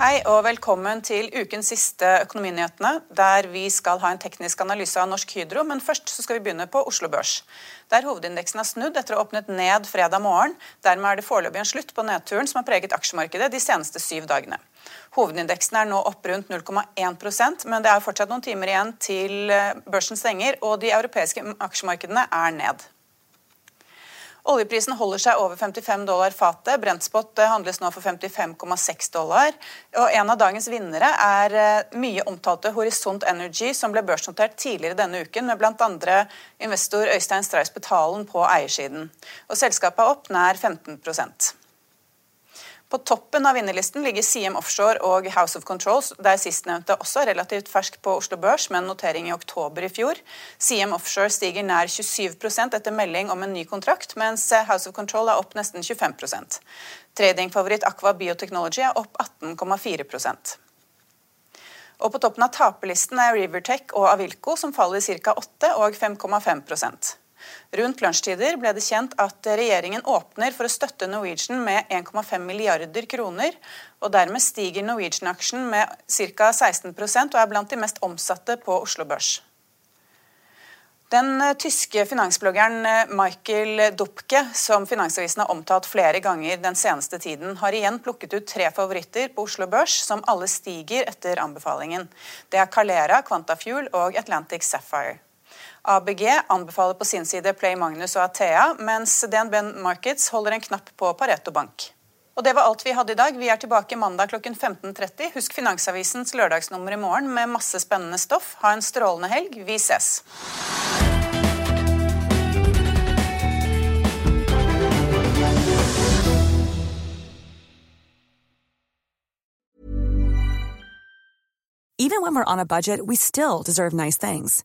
Hei og velkommen til ukens siste Økonominyhetene, der vi skal ha en teknisk analyse av Norsk Hydro. Men først så skal vi begynne på Oslo Børs, der hovedindeksen har snudd etter å ha åpnet ned fredag morgen. Dermed er det foreløpig en slutt på nedturen som har preget aksjemarkedet de seneste syv dagene. Hovedindeksen er nå opp rundt 0,1% men det er fortsatt noen timer igjen til børsen stenger, og de europeiske aksjemarkedene er ned. Oljeprisen holder seg over 55 dollar fatet. Brentspot handles nå for 55,6 dollar. Og en av dagens vinnere er mye omtalte Horisont Energy, som ble børsnotert tidligere denne uken, med bl.a. investor Øystein Strauss Betalen på eiersiden. Og selskapet er opp nær 15 på toppen av vinnerlisten ligger CM Offshore og House of Controls, der sistnevnte også relativt fersk på Oslo Børs med en notering i oktober i fjor. CM Offshore stiger nær 27% etter melding om en ny kontrakt, mens House of Control er opp nesten 25% Tradingfavoritt Aqua Biotechnology er opp 18,4% og På toppen av taperlisten er Rivertech og Avilco, som faller ca. 8 og 5,5 Rundt lunsjtider ble det kjent at regjeringen åpner for å støtte Norwegian med 1,5 milliarder kroner. og Dermed stiger Norwegian-aksjen med ca. 16% og er blant de mest omsatte på Oslo Børs. Den tyske finansbloggeren Michael Dupke, som Finansavisen har omtalt flere ganger den seneste tiden, har igjen plukket ut tre favoritter på Oslo Børs, som alle stiger etter anbefalingen. Det er Calera, Quantafuel og Atlantic Sapphire. ABG anbefaler på sin side Play Magnus og Athea, mens DNB Markets holder en knapp på Pareto Bank. Og Det var alt vi hadde i dag. Vi er tilbake mandag klokken 15.30. Husk Finansavisens lørdagsnummer i morgen med masse spennende stoff. Ha en strålende helg. Vi ses. Even when we're on a budget, we still deserve nice things.